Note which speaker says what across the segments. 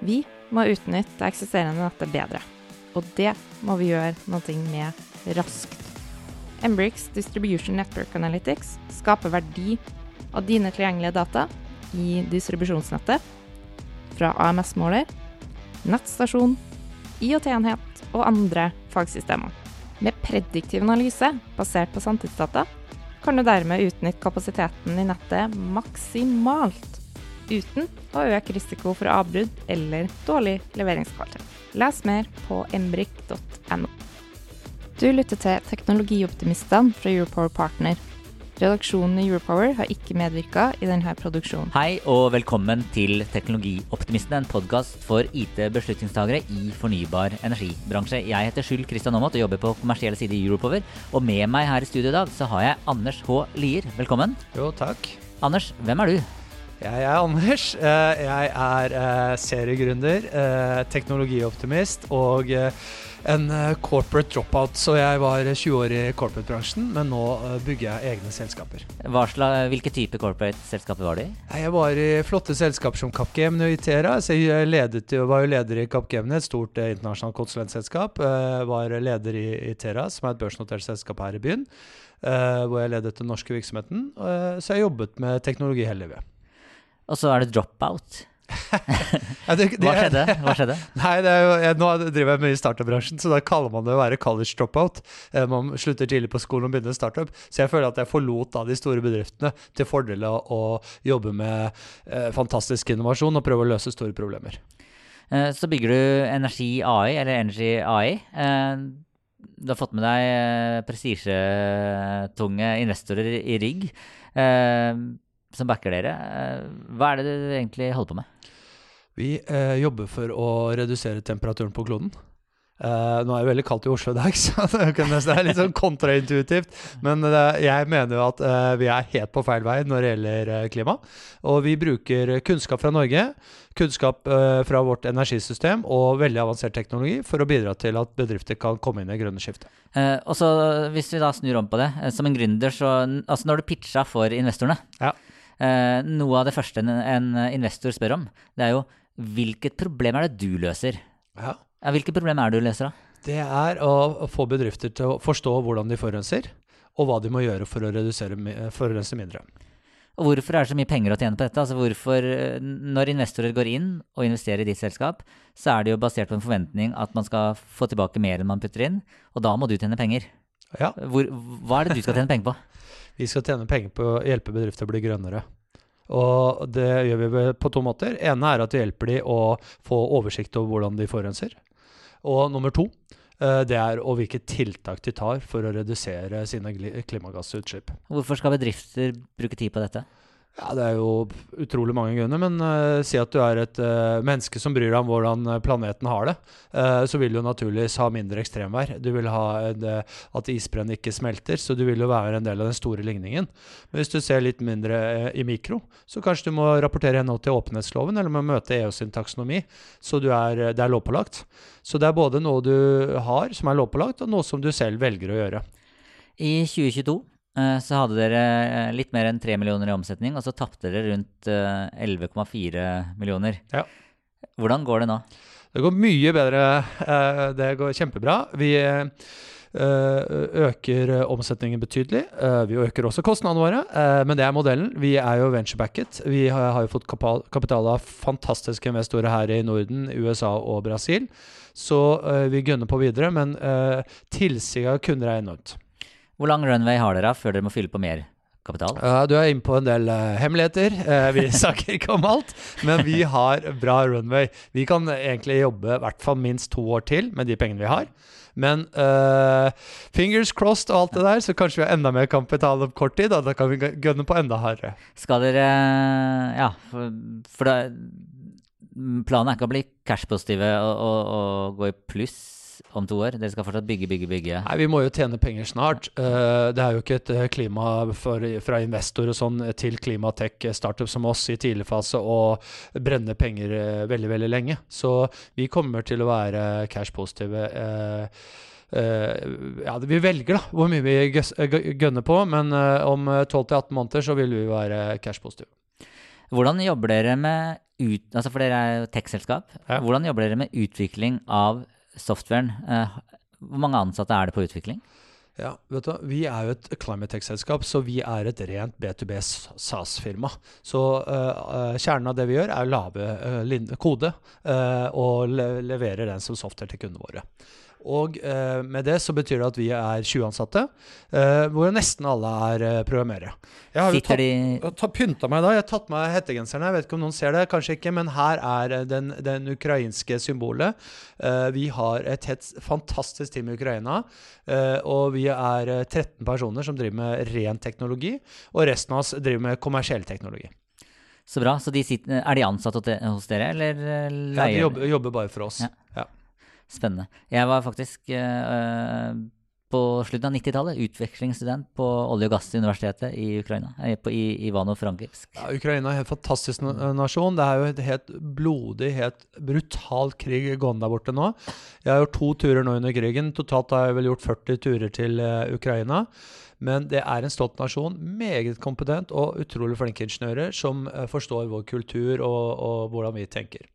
Speaker 1: Vi må utnytte det eksisterende nettet bedre. Og det må vi gjøre noe med raskt. Embrix Distribution Network Analytics skaper verdi av dine tilgjengelige data i distribusjonsnettet fra AMS-måler, nettstasjon, IOT-enhet og andre fagsystemer. Med prediktiv analyse basert på sanntidsdata kan du dermed utnytte kapasiteten i nettet maksimalt, uten å øke risiko for avbrudd eller dårlig leveringskvalitet. Les mer på embrik.no. Du lytter til Teknologioptimistene fra Europower Partner. Redaksjonen i Europower har ikke medvirka i denne produksjonen.
Speaker 2: Hei og velkommen til Teknologioptimisten, en podkast for IT-beslutningstagere i fornybar energibransje. Jeg heter Skjul Kristian Aamodt og jobber på kommersielle side i Europower. Og med meg her i studio i dag så har jeg Anders H. Lier. Velkommen.
Speaker 3: Jo, takk.
Speaker 2: Anders, hvem er du?
Speaker 3: Jeg er Anders. Eh, Jeg er eh, seriegründer, eh, teknologioptimist og en corporate dropout. Så jeg var 20 år i corporate-bransjen, men nå bygger jeg egne selskaper.
Speaker 2: Slags, hvilke type corporate-selskaper var du i?
Speaker 3: Jeg var i flotte selskaper som Capgemini og Itera. Så jeg ledet, var jo leder i Capgemini, et stort internasjonalt konsulentselskap. Var leder i Itera, som er et børsnotert selskap her i byen. Hvor jeg ledet den norske virksomheten. Så jeg jobbet med teknologi hele livet.
Speaker 2: Og så er det dropout.
Speaker 3: Ja, det- det-
Speaker 2: Hva skjedde? Hva skjedde?
Speaker 3: Nei, det jo, jeg, nå driver jeg mye i startup-bransjen, så da kaller man det å være college dropout. Eh, Man slutter tidlig på skolen og begynner startup. Så jeg føler at jeg forlot da de store bedriftene til fordel av å jobbe med eh, fantastisk innovasjon og prøve å løse store problemer.
Speaker 2: Eh, Så bygger du Energi AI, eller Energy AI. Eh, Du har fått med deg prestisjetunge investorer i rygg eh, som backer dere. Eh, Hva er det du egentlig holder på med?
Speaker 3: Vi eh, jobber for å redusere temperaturen på kloden. Eh, nå er det veldig kaldt i Oslo i dag, så det er litt sånn kontraintuitivt. Men eh, jeg mener jo at eh, vi er helt på feil vei når det gjelder eh, klima. Og vi bruker kunnskap fra Norge, kunnskap eh, fra vårt energisystem og veldig avansert teknologi for å bidra til at bedrifter kan komme inn i grønne skiftet.
Speaker 2: Eh, og så Hvis vi da snur om på det, som en gründer, så Altså når du pitcha for investorene
Speaker 3: Ja.
Speaker 2: Eh, Noe av det første en, en investor spør om, det er jo hvilket problem er det du løser?
Speaker 3: Ja.
Speaker 2: Ja, hvilket problem er det du løser, da?
Speaker 3: Det er å få bedrifter til å forstå hvordan de forurenser, og hva de må gjøre for å redusere, forurense mindre.
Speaker 2: Og hvorfor er det så mye penger å tjene på dette? Altså hvorfor, Når investorer går inn og investerer i ditt selskap, så er det jo basert på en forventning at man skal få tilbake mer enn man putter inn, og da må du tjene penger.
Speaker 3: Ja.
Speaker 2: Hvor, hva er det du skal tjene penger på?
Speaker 3: Vi skal tjene penger på å hjelpe bedrifter å bli grønnere. Og det gjør vi på to måter. ene er at vi hjelper de å få oversikt over hvordan de forurenser. Og nummer to, eh, det er og hvilke tiltak de tar for å redusere sine klimagassutslipp.
Speaker 2: Hvorfor skal bedrifter bruke tid på dette?
Speaker 3: Ja, Det er jo utrolig mange grunner, men uh, si at du er et uh, menneske som bryr deg om hvordan eh, planeten har det, uh, så vil du naturligvis ha mindre ekstremvær. Du vil ha en, at isbreen ikke smelter, så du vil jo være en del av den store ligningen. Men hvis du ser litt mindre i mikro, så kanskje du må rapportere henhold til åpenhetsloven, eller må møte EU sin taksonomi, så er, det er lovpålagt. Så det er både noe du har som er lovpålagt, og noe som du selv velger å gjøre.
Speaker 2: I 2022 eh, så hadde dere eh, litt mer enn 3 millioner i omsetning, og så tapte dere rundt eh, 11,4 millioner.
Speaker 3: Ja.
Speaker 2: Hvordan går det nå?
Speaker 3: Det går mye bedre. eh, Det går kjempebra. Vi eh, øker eh, omsetningen betydelig. Eh, Vi øker også kostnadene våre, eh, men det er modellen. Vi er jo venture-backet. Vi har jo fått kapital av fantastiske investorer her i Norden, USA og Brasil. Så eh, vi gønner på videre, men tilsiget av kunder er enormt.
Speaker 2: Hvor lang runway har dere før dere må fylle på mer kapital?
Speaker 3: Uh, du er inne på en del uh, hemmeligheter. Uh, vi snakker ikke om alt, men vi har bra runway. Vi kan egentlig jobbe i hvert fall minst to år til med de pengene vi har. Men eh, fingers crossed og alt det der, så kanskje vi har enda mer kapital om kort tid. Og da kan vi gønne på enda hardere.
Speaker 2: Skal dere Ja, for, for da planen er ikke å bli cash-positive og, og, og gå i pluss om to år? Dere skal fortsatt bygge, bygge, bygge?
Speaker 3: Nei, vi må jo tjene penger snart. Uh, det er jo ikke et eh, klima for, fra investor og sånn til klimatech-startup som oss i tidlig fase å brenne penger veldig, veldig lenge. Så vi kommer til å være cash-positive. Ja, vi velger da hvor mye vi gønner på, men om 12-18 måneder så vil vi være cash-positive.
Speaker 2: Hvordan jobber dere med ut, altså For dere er jo tech-selskap. Ja. Hvordan jobber dere med utvikling av softwaren. Eh, hvor mange ansatte er det på utvikling?
Speaker 3: Ja, vet du, Vi er jo et Climatech-selskap, så vi er et rent B2B SAS-firma. Så uh, kjernen av det vi gjør, er å lage uh, kode uh, og le levere den som software til kundene våre. Og eh, med det så betyr det at vi er 20 ansatte, eh, hvor nesten alle er eh, programmerere. Jeg har jo tatt, de... tatt, pynta meg da. Jeg har tatt meg hettegenseren. Jeg vet ikke om noen ser det, kanskje ikke, men her er eh, den, den ukrainske symbolet. Eh, vi har et helt fantastisk team i Ukraina, eh, og vi er 13 personer som driver med ren teknologi, og resten av oss driver med kommersiell teknologi.
Speaker 2: Så bra. Så de sitter, er de ansatt hos dere, eller leier?
Speaker 3: Ja, de jobber, jobber bare for oss. Ja. ja.
Speaker 2: Spennende. Jeg var faktisk uh, på slutten av 90-tallet utvekslingsstudent på olje- og gassuniversitetet i Ukraina. På, i Ivano-Frankivsk.
Speaker 3: Ja, Ukraina er en helt fantastisk nasjon. Det er jo et helt blodig, helt brutal krig gående der borte nå. Jeg har gjort to turer nå under krigen. Totalt har jeg vel gjort 40 turer til uh, Ukraina. Men det er en stolt nasjon, meget kompetent og utrolig flinke ingeniører som uh, forstår vår kultur og, og hvordan vi tenker.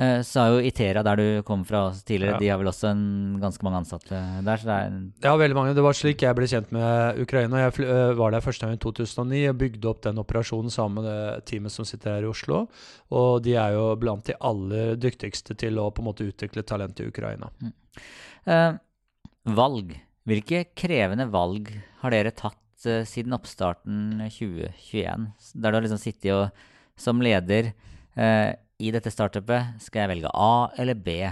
Speaker 2: Eh, så er jo Itera, der du kom fra tidligere, ja. de har vel også en, ganske mange ansatte der? Så det er
Speaker 3: ja, veldig mange. Det var slik jeg ble kjent med Ukraina. Jeg uh, var der første gang i 2009 og bygde opp den operasjonen sammen med det teamet som sitter her i Oslo. Og de er jo blant de aller dyktigste til å på en måte utvikle talent i Ukraina. Mm.
Speaker 2: Uh, valg. Hvilke krevende valg har dere tatt uh, siden oppstarten 2021? Der du har liksom sittet og, som leder i dette startupet, skal jeg velge A eller B?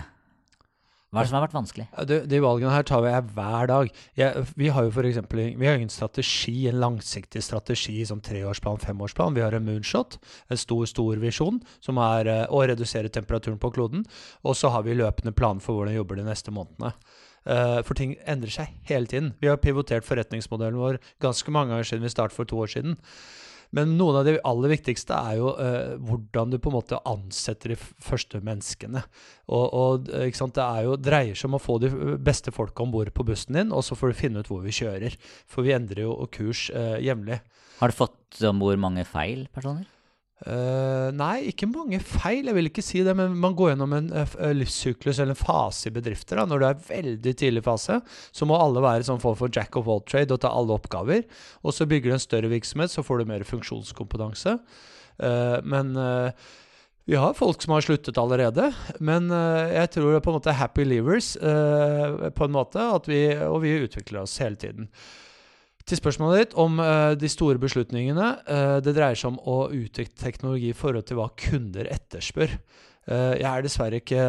Speaker 2: Hva er det som har vært vanskelig?
Speaker 3: De, de valgene her tar jeg hver dag. Jeg, vi har jo for eksempel, vi har en strategi, en langsiktig strategi som treårsplan, femårsplan. Vi har en moonshot, en stor, stor visjon, som er uh, å redusere temperaturen på kloden. Og så har vi løpende plan for hvordan vi jobber de neste månedene. Uh, for ting endrer seg hele tiden. Vi har pivotert forretningsmodellen vår ganske mange ganger siden vi startet for to år siden. Men noen av de aller viktigste er jo uh, hvordan du på en måte ansetter de første menneskene. Og, og det er jo, dreier seg om å få de beste folka om bord på bussen din, og så får du finne ut hvor vi kjører. For vi endrer jo kurs uh, jevnlig.
Speaker 2: Har du fått om bord mange feil personer?
Speaker 3: Uh, nei, ikke mange feil, jeg vil ikke si det. Men man går gjennom en uh, livssyklus eller en fase i bedrifter. Da. Når du er veldig tidlig fase, så må alle være sånn form for jack of all trade og ta alle oppgaver. Og så bygger du en større virksomhet, så får du mer funksjonskompetanse. Uh, men vi har folk som har sluttet allerede. Men jeg tror det er på en måte happy levers, på en måte. Vi, og vi utvikler oss hele tiden. Til spørsmålet ditt om uh, de store beslutningene. Uh, det dreier seg om å utvikle teknologi i forhold til hva kunder etterspør. Uh, jeg er dessverre ikke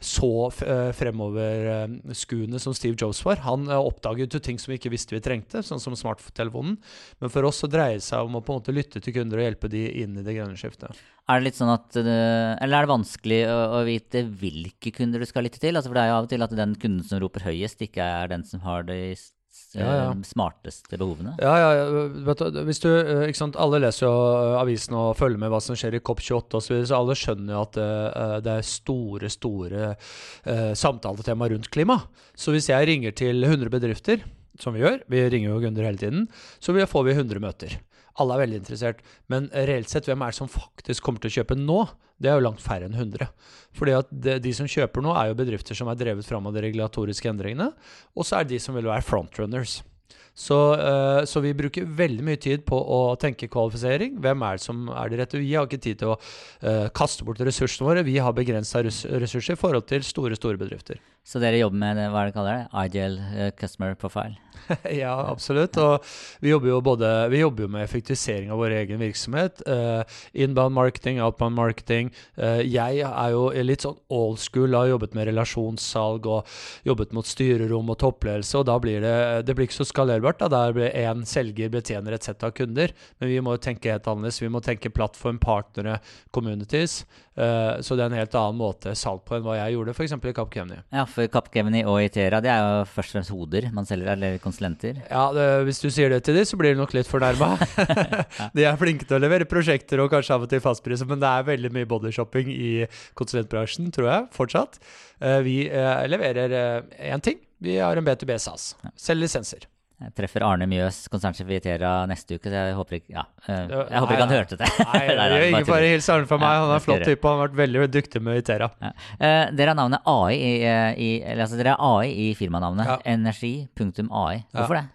Speaker 3: så fremoverskuende som Steve Jobs var. Han oppdaget jo ting som vi ikke visste vi trengte, sånn som smarttelefonen. Men for oss så dreier det seg om å på en måte lytte til kunder og hjelpe de inn i det grønne skiftet.
Speaker 2: Er det litt sånn at Eller er det vanskelig å, å, vite hvilke kunder du skal lytte til? Altså for det er jo av og til at den kunden som roper høyest, ikke er den som har det i ja, ja. Eh, smarteste behovene?
Speaker 3: Ja, ja. Vet du, hvis du, eh, ikke sant, alle leser jo eh, avisen og følger med hva som skjer i COP28 osv., så, videre, så alle skjønner jo at det er store, store samtaletema rundt klima. Så hvis jeg ringer til 100 bedrifter, som vi gjør, vi ringer jo kunder hele tiden, så får vi 100 møter. Alle er veldig interessert. Men reelt sett, hvem er det som faktisk kommer til å kjøpe nå? Det er jo langt færre enn 100. Fordi at de, som kjøper nå, er jo bedrifter som er drevet fram av de regulatoriske endringene. Og så er det de som vil være frontrunners. Så, uh, så, vi bruker veldig mye tid på å tenke kvalifisering. Hvem er det som er det rette? Vi har ikke tid til å uh, kaste bort ressursene våre. Vi har begrensa ressurser i forhold til store, store bedrifter.
Speaker 2: Så dere jobber med hva er det kaller det? Ideal uh, customer profile?
Speaker 3: ja, absolutt. Og vi jobber jo både Vi jobber med effektivisering av vår egen virksomhet. Uh, inbound marketing, outbound marketing. Uh, jeg er jo litt sånn old school, har jobbet med relasjonssalg og jobbet mot styrerom og toppledelse, og da blir det, det blir ikke så skalerbart skalerbart. Da. Der ble én selger betjener et sett av kunder. Men vi må tenke helt annerledes. Vi må tenke plattform, partnere, communities. Uh, så det er en helt annen måte salg på enn hva jeg gjorde f.eks. i Capgemini.
Speaker 2: Ja, for Capgemini og Itera det er jo først og fremst hoder man selger, eller konsulenter?
Speaker 3: Ja, det, hvis du sier det til dem, så blir de nok litt fornærma. de er flinke til å levere prosjekter og kanskje av og til fastpriser, men det er veldig mye bodyshopping i konsulentbransjen, tror jeg, fortsatt. Uh, vi leverer én ting. Vi har en B2B SAS. Selger lisenser.
Speaker 2: Jeg treffer Arne Mjøs, konsernsjef i Itera, neste uke, så jeg håper ikke, ja, eh, jeg håper ikke han hørte det.
Speaker 3: Nei, nei, nei ikke bare hils Arne fra meg. Han er en flott type, han har vært veldig dyktig med Itera.
Speaker 2: Uh, dere har navnet AI i, eh, i, altså dere har AI i firmanavnet. Ja. Energi.ai. Hvorfor det?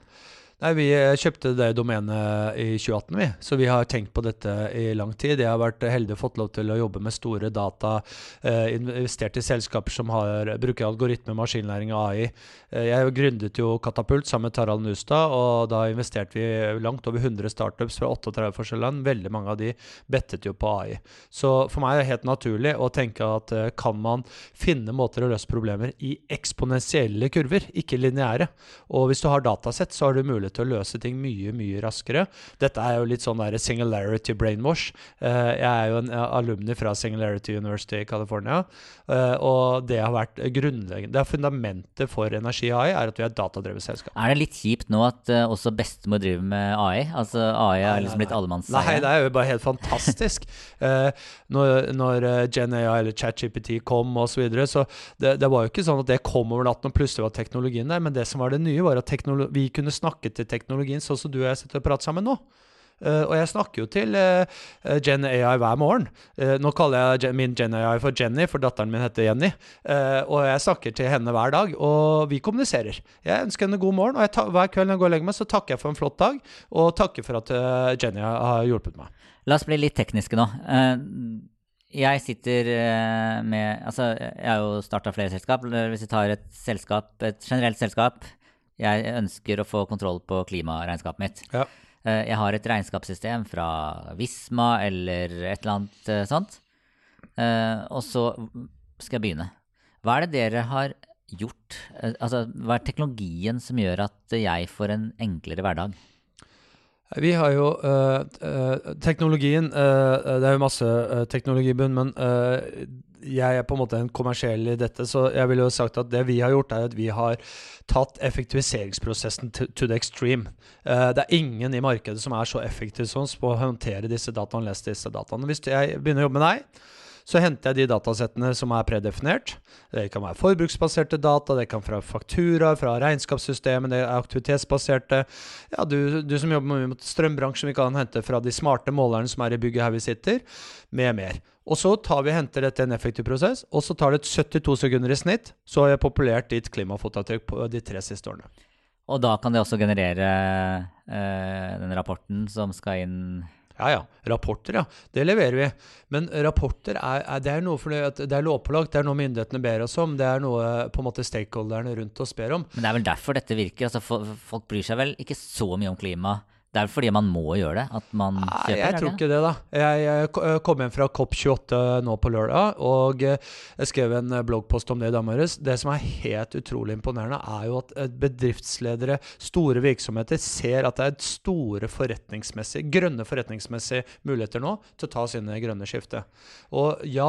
Speaker 3: Nei, Vi kjøpte det domenet i 2018, vi. Så vi har tenkt på dette i lang tid. Jeg har vært heldig og fått lov til å jobbe med store data, eh, investert i selskaper som har, bruker algoritme, maskinlæring og AI. Eh, jeg gründet jo Katapult sammen med Tarald Nustad, og da investerte vi langt over 100 startups fra 38 forskjellige land. Veldig mange av de bettet jo på AI. Så for meg er det helt naturlig å tenke at eh, kan man finne måter å løse problemer i eksponentielle kurver, ikke lineære. Og hvis du har datasett, så har du mulighet mulighet til å løse ting mye, mye raskere. Dette er jo litt sånn der singularity brainwash. Uh, jeg er jo en alumni fra Singularity University i California, uh, og det har vært grunnleggende Det er fundamentet for Energi AI, er at vi er et datadrevet selskap.
Speaker 2: Er det litt kjipt nå at også bestemor driver med AI? Altså AI er liksom blitt allemannseie?
Speaker 3: Nei, det er jo bare helt fantastisk. når, når Gen AI eller ChatGPT kom osv., så, videre, så det, det, var jo ikke sånn at det kom over natten og plutselig var teknologien der, men det som var det nye, var at vi kunne snakke til teknologien, sånn som du og jeg sitter og prater sammen nå. Uh, og jeg snakker jo til uh, Gen AI hver morgen. Uh, nå kaller jeg min Gen AI for Jenny, for datteren min heter Jenny. og jeg snakker til henne hver dag, og vi kommuniserer. Jeg ønsker henne god morgen, og hver kveld når jeg går og legger meg, så takker jeg for en flott dag, og takker for at Jenny har hjulpet meg.
Speaker 2: La oss bli litt tekniske nå. Jeg sitter med Altså, jeg har jo starta flere selskap. Hvis vi tar et selskap, et generelt selskap jeg ønsker å få kontroll på klimaregnskapet mitt. Ja. Eh, jeg har et regnskapssystem fra Visma eller et eller annet eh, sånt. Eh, og så skal jeg begynne. Hva er det dere har gjort? Altså, hva er teknologien som gjør at jeg får en enklere hverdag?
Speaker 3: Vi har jo øh, øh, teknologien øh, Det er jo masse teknologi i bunn, men jeg er på en måte en kommersiell i dette, så jeg ville jo sagt at det vi har gjort, er at vi har tatt effektiviseringsprosessen to, to the extreme. det er ingen i markedet som er så effektiv som oss på å håndtere disse dataene lese disse dataene. Hvis jeg begynner å jobbe med deg, så henter jeg de datasettene som er predefinert. Det kan være forbruksbaserte data, det kan være faktura, fra regnskapssystemet, det er aktivitetsbaserte. Ja, du, du som jobber mot strømbransjen, vi kan hente fra de smarte målerne som er i bygget her vi sitter, med mer. Og så tar vi henter dette i en effektiv prosess, og så tar det 72 sekunder i snitt. Så har jeg populert ditt klimafotavtrykk på de tre siste årene.
Speaker 2: Og da kan det også generere eh, den rapporten som skal inn
Speaker 3: ja ja, rapporter, ja. Det leverer vi. Men rapporter er, er, det er noe for det, det er lovpålagt, det er noe myndighetene ber oss om. Det er noe på en måte stakeholderne rundt oss ber om.
Speaker 2: Men det er vel derfor dette virker? Altså, folk bryr seg vel ikke så mye om klima? Det er fordi man må gjøre det? At man kjøper?
Speaker 3: Jeg tror ikke det, da. Jeg, jeg kom hjem fra COP28 nå på lørdag, og eh, jeg skrev en eh, bloggpost om det i dag morges. Det som er helt utrolig imponerende, er jo at eh, bedriftsledere, store virksomheter, ser at det er store forretningsmessige, grønne forretningsmessige muligheter nå til å ta sine grønne skifte. Og ja,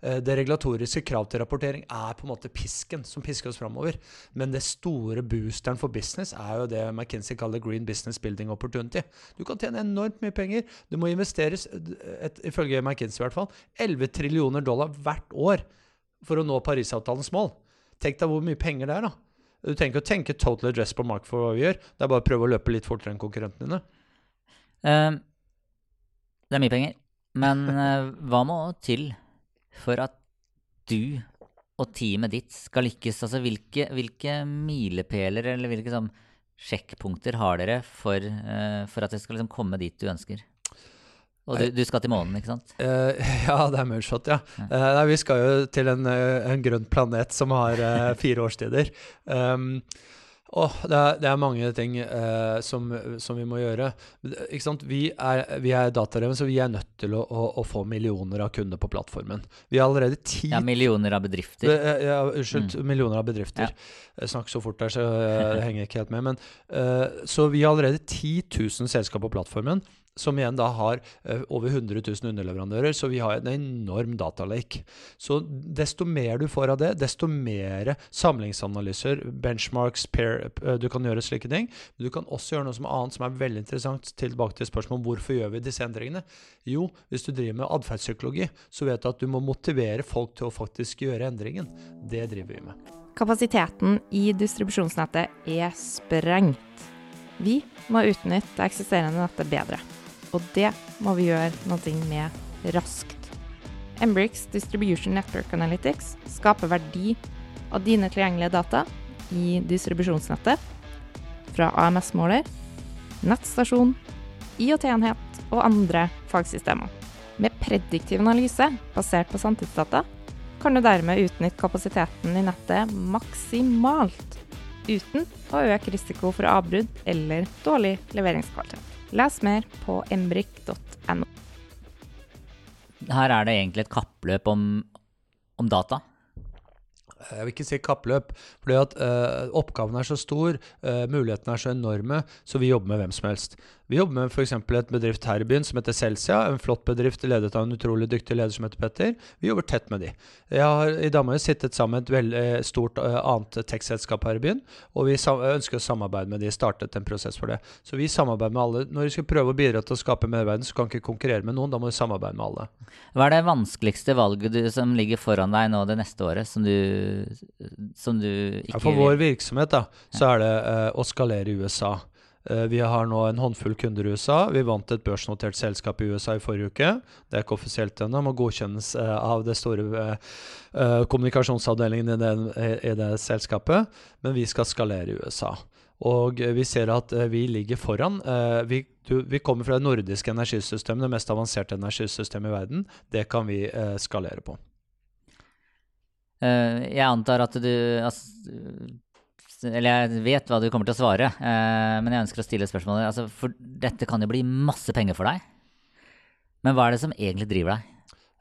Speaker 3: det regulatoriske krav til rapportering er på en måte pisken som pisker oss framover. Men det store boosteren for business er jo det McKinsey kaller green business building opportunity. Du kan tjene enormt mye penger. Det må investeres, et, ifølge McKinsey i hvert fall, 11 trillioner dollar hvert år for å nå Parisavtalens mål. Tenk deg hvor mye penger det er, da. Du trenger ikke å tenke total address på mark for hva vi gjør. Det er bare å prøve å løpe litt fortere enn konkurrentene dine.
Speaker 2: Uh, det er mye penger. Men uh, hva må til for at du og teamet ditt skal lykkes? Altså hvilke, hvilke milepæler eller hvilke sånn sjekkpunkter har dere for, uh, for at dere skal liksom komme dit du ønsker? Og du, du, skal til månen, ikke sant?
Speaker 3: Uh, ja, det er moonshot, ja. ja. Uh, nei, vi skal jo til en, en grønn planet som har fire årstider. Um, Åh, det, er, det er mange ting eh, som, som, vi må gjøre. Vi er, vi er datadrevet, så vi er nødt til å, å, å, få millioner av kunder på plattformen. Vi har allerede ti
Speaker 2: Ja, millioner av bedrifter.
Speaker 3: Ja, unnskyld, mm. millioner av bedrifter. Ja. Jeg snakker så fort der, så jeg henger ikke helt med. Men, eh, så vi har allerede 10 000 selskap på plattformen som igjen da har uh, over 100 000 underleverandører, så vi har en enorm datalake. Så desto mer du får av det, desto mer samlingsanalyser, benchmarks, pair, uh, du kan gjøre slike ting. Men du kan også gjøre noe som annet som er veldig interessant. Tilbake til spørsmålet hvorfor gjør vi disse endringene? Jo, hvis du driver med atferdspsykologi, så vet du at du må motivere folk til å faktisk gjøre endringen. Det driver vi med.
Speaker 1: Kapasiteten i distribusjonsnettet er sprengt. Vi må utnytte det eksisterende nettet bedre. Og det må vi gjøre noe med raskt. Embrix Distribution Network Analytics skaper verdi av dine tilgjengelige data i distribusjonsnettet fra AMS-måler, nettstasjon, IOT-enhet og andre fagsystemer. Med prediktiv analyse basert på samtidsdata kan du dermed utnytte kapasiteten i nettet maksimalt, uten å øke risiko for avbrudd eller dårlig leveringskvalitet. Les mer på embrik.no.
Speaker 2: Her er det egentlig et kappløp om, om data.
Speaker 3: Jeg vil ikke si kappløp, for at uh, oppgaven er så stor, uh, mulighetene er så enorme, så vi jobber med hvem som helst. Vi jobber med f.eks. et bedrift her i byen som heter Celsia. En flott bedrift ledet av en utrolig dyktig leder som heter Petter. Vi jobber tett med de. Jeg har i dag sittet sammen med et veldig eh, stort uh, annet tech-selskap her i byen, og vi ønsker å samarbeide med de. Startet en prosess for det. Så vi samarbeider med alle. Når vi skal prøve å bidra til å skape merverden, så kan vi ikke konkurrere med noen. Da må vi samarbeide med alle.
Speaker 2: Hva er det vanskeligste valget du, som ligger foran deg nå det neste året, som du, som du ikke
Speaker 3: ja, For vår virksomhet da, så er det uh, å skalere i USA. Eh, vi har nå en håndfull kunder i USA. Vi vant et børsnotert selskap i USA i forrige uke. Det er ikke offisielt ennå, må godkjennes eh, av det store eh, kommunikasjonsavdelingen i det, i det selskapet. Men vi skal skalere i USA. Og vi ser at vi ligger foran. Vi, du, vi kommer fra det nordiske energisystemet, det mest avanserte energisystemet i verden. Det kan vi skalere på.
Speaker 2: Jeg antar at du altså, eller jeg vet hva du kommer til å svare, eh, men jeg ønsker å stille spørsmålet. Altså, for dette kan jo bli masse penger for deg. Men hva er det som egentlig driver deg?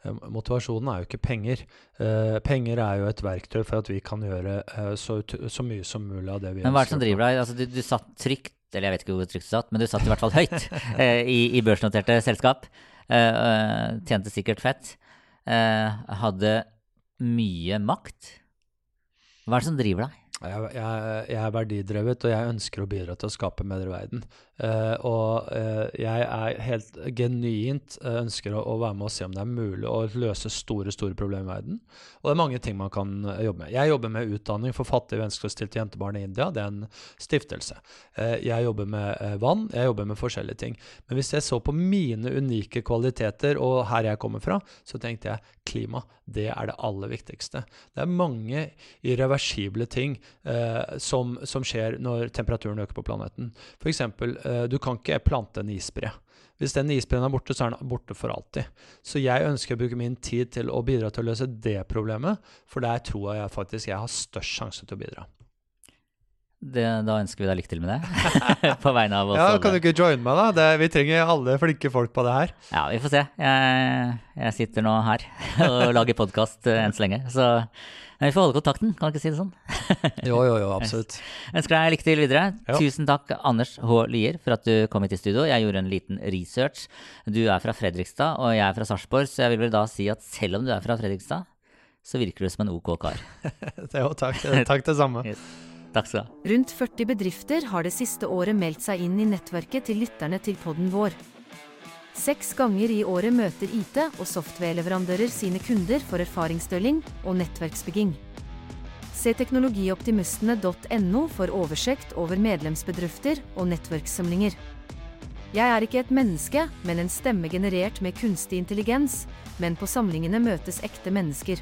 Speaker 3: Eh, motivasjonen er jo ikke penger. Eh, penger er jo et verktøy for at vi kan gjøre eh, så, så, mye som mulig av det vi ønsker.
Speaker 2: Men hva er det som driver deg? Altså, du, du, satt trygt, eller jeg vet ikke hvor trygt du satt, men du satt i hvert fall høyt eh, i, i, børsnoterte selskap. Eh, tjente sikkert fett. hadde mye makt. Hva er det som driver deg?
Speaker 3: Jeg, jeg, jeg, er verdidrevet, og jeg ønsker å bidra til å skape en bedre verden. Uh, og uh, jeg er helt genuint uh, ønsker å, å, være med og se om det er mulig å løse store store problemer i verden. Og det er mange ting man kan jobbe med. Jeg jobber med utdanning for fattige vanskeligstilte jentebarn i India. Det er en stiftelse. jeg jobber med vann, jeg jobber med forskjellige ting. Men hvis jeg så på mine unike kvaliteter, og her jeg kommer fra, så tenkte jeg klima. Det er det aller viktigste. Det er mange irreversible ting som, som skjer når temperaturen øker på planeten. Eksempel, Eh, du kan ikke plante en isbre. Hvis den isbreen er borte, så er den borte for alltid. Så jeg ønsker å bruke min tid til å bidra til å løse det problemet, for der tror jeg faktisk jeg har størst sjanse til å bidra.
Speaker 2: Det, da ønsker vi deg lykke til med det. på vegne av oss
Speaker 3: ja, Kan du ikke joine meg, da? Det, vi trenger alle flinke folk på det her.
Speaker 2: Ja, vi får se. Jeg, jeg sitter nå her og lager podkast eh, enn så lenge. Så vi får holde kontakten, kan du ikke si det sånn?
Speaker 3: jo, jo, jo, absolutt.
Speaker 2: Jeg ønsker deg lykke til videre. Jo. Tusen takk, Anders H. Lier, for at du kom hit i studio. Jeg gjorde en liten research. Du er fra Fredrikstad, og jeg er fra Sarpsborg, så jeg vil vel da si at selv om du er fra Fredrikstad, så virker du som en OK kar.
Speaker 3: jo, takk. Takk det samme. yes.
Speaker 2: Takk skal du ha.
Speaker 4: Rundt 40 bedrifter har det siste året meldt seg inn i nettverket til lytterne til podden vår. Seks ganger i året møter IT- og softwareleverandører sine kunder for erfaringsdeling og nettverksbygging. Se teknologioptimistene.no for oversikt over medlemsbedrifter og nettverkssamlinger. Jeg er ikke et menneske, men en stemme generert med kunstig intelligens, men på samlingene møtes ekte mennesker.